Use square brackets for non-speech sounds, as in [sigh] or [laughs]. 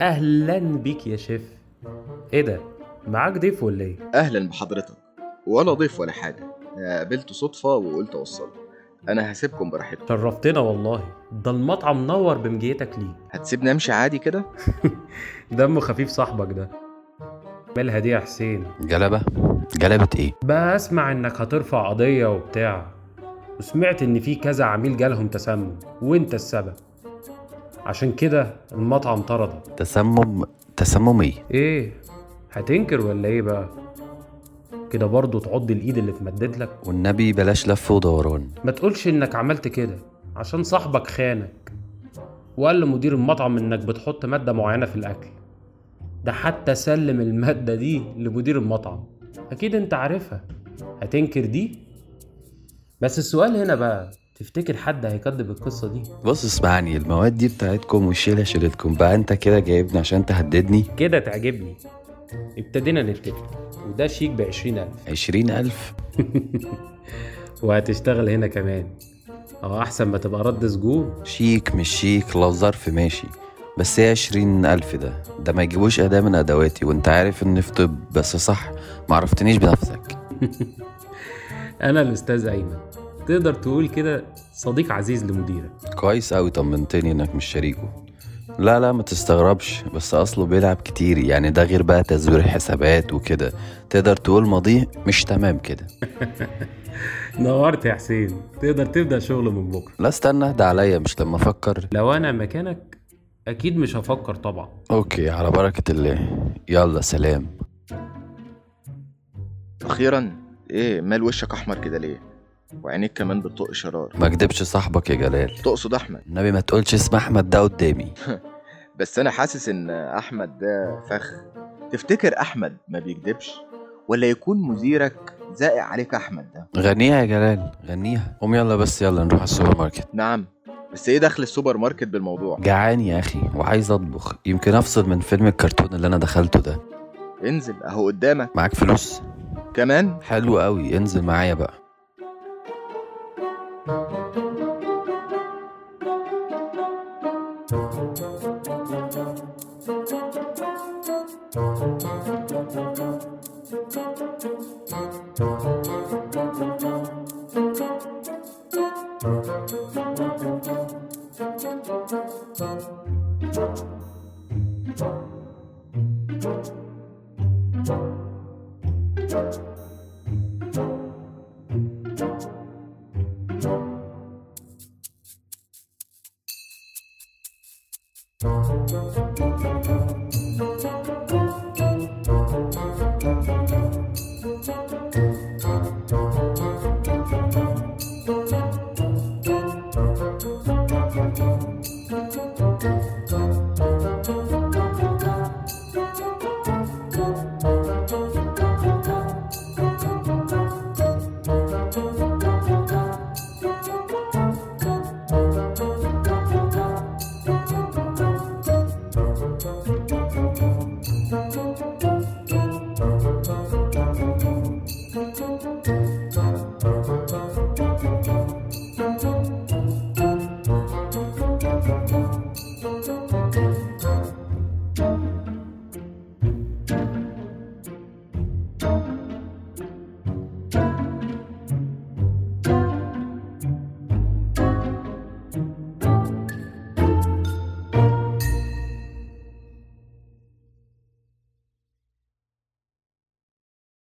أهلا بيك يا شيف. إيه ده؟ معاك ضيف ولا إيه؟ أهلا بحضرتك. ولا ضيف ولا حاجة. قابلته صدفة وقلت اوصله أنا هسيبكم براحتكم. شرفتنا والله. ده المطعم نور بمجيتك ليه. هتسيبني أمشي عادي كده؟ [laughs] دمه خفيف صاحبك ده. مالها دي يا حسين؟ جلبة؟ جلبة إيه؟ بقى أسمع إنك هترفع قضية وبتاع. وسمعت إن في كذا عميل جالهم تسمم وإنت السبب؟ عشان كده المطعم طردك تسمم؟ تسمم إيه؟ إيه هتنكر ولا إيه بقى؟ كده برضه تعض الإيد اللي اتمدت لك. والنبي بلاش لف ودوران. ما تقولش إنك عملت كده عشان صاحبك خانك. وقال لمدير المطعم إنك بتحط مادة معينة في الأكل. ده حتى سلم المادة دي لمدير المطعم. أكيد أنت عارفها. هتنكر دي؟ بس السؤال هنا بقى تفتكر حد هيكذب القصة دي؟ بص اسمعني المواد دي بتاعتكم والشيلة شيلتكم بقى انت كده جايبني عشان تهددني؟ كده تعجبني. ابتدينا نتفق وده شيك ألف. عشرين ألف؟ [laughs] وهتشتغل هنا كمان. آه أحسن ما تبقى رد سجون. شيك مش شيك لو ظرف ماشي. بس إيه عشرين ألف ده؟ ده ما يجيبوش أداة من أدواتي وانت عارف إن في طب بس صح معرفتنيش بنفسك. [laughs] أنا الأستاذ ايمن تقدر تقول كده صديق عزيز لمديرك. كويس أوي طمنتني إنك مش شريكه. لا لا ما تستغربش بس أصله بيلعب كتير يعني ده غير بقى تزوير حسابات وكده. تقدر تقول ماضيه مش تمام كده. [laughs] نورت يا حسين. تقدر تبدأ شغل من بكرة. لا استنى ده عليا مش لما أفكر. لو أنا مكانك أكيد مش هفكر طبعا. okay على بركة الله. يلا سلام. أخيرا إيه مال وشك أحمر كده ليه؟ وعينيك كمان بتطق شرار. ما كدبش صاحبك يا جلال. تقصد أحمد؟ النبي ما تقولش اسم أحمد ده قدامي. [laughs] بس أنا حاسس إن أحمد ده فخ. تفتكر أحمد ما بيكدبش؟ ولا يكون مديرك زاقق عليك أحمد ده؟ غنيها يا جلال غنيها. قوم يلا بس يلا نروح السوبر ماركت. نعم. بس إيه دخل السوبر ماركت بالموضوع؟ جعان يا أخي وعايز أطبخ. يمكن أفصل من فيلم الكرتون اللي أنا دخلته ده. انزل أهو قدامك. معاك فلوس؟ كمان؟ حلو قوي. انزل معايا بقى.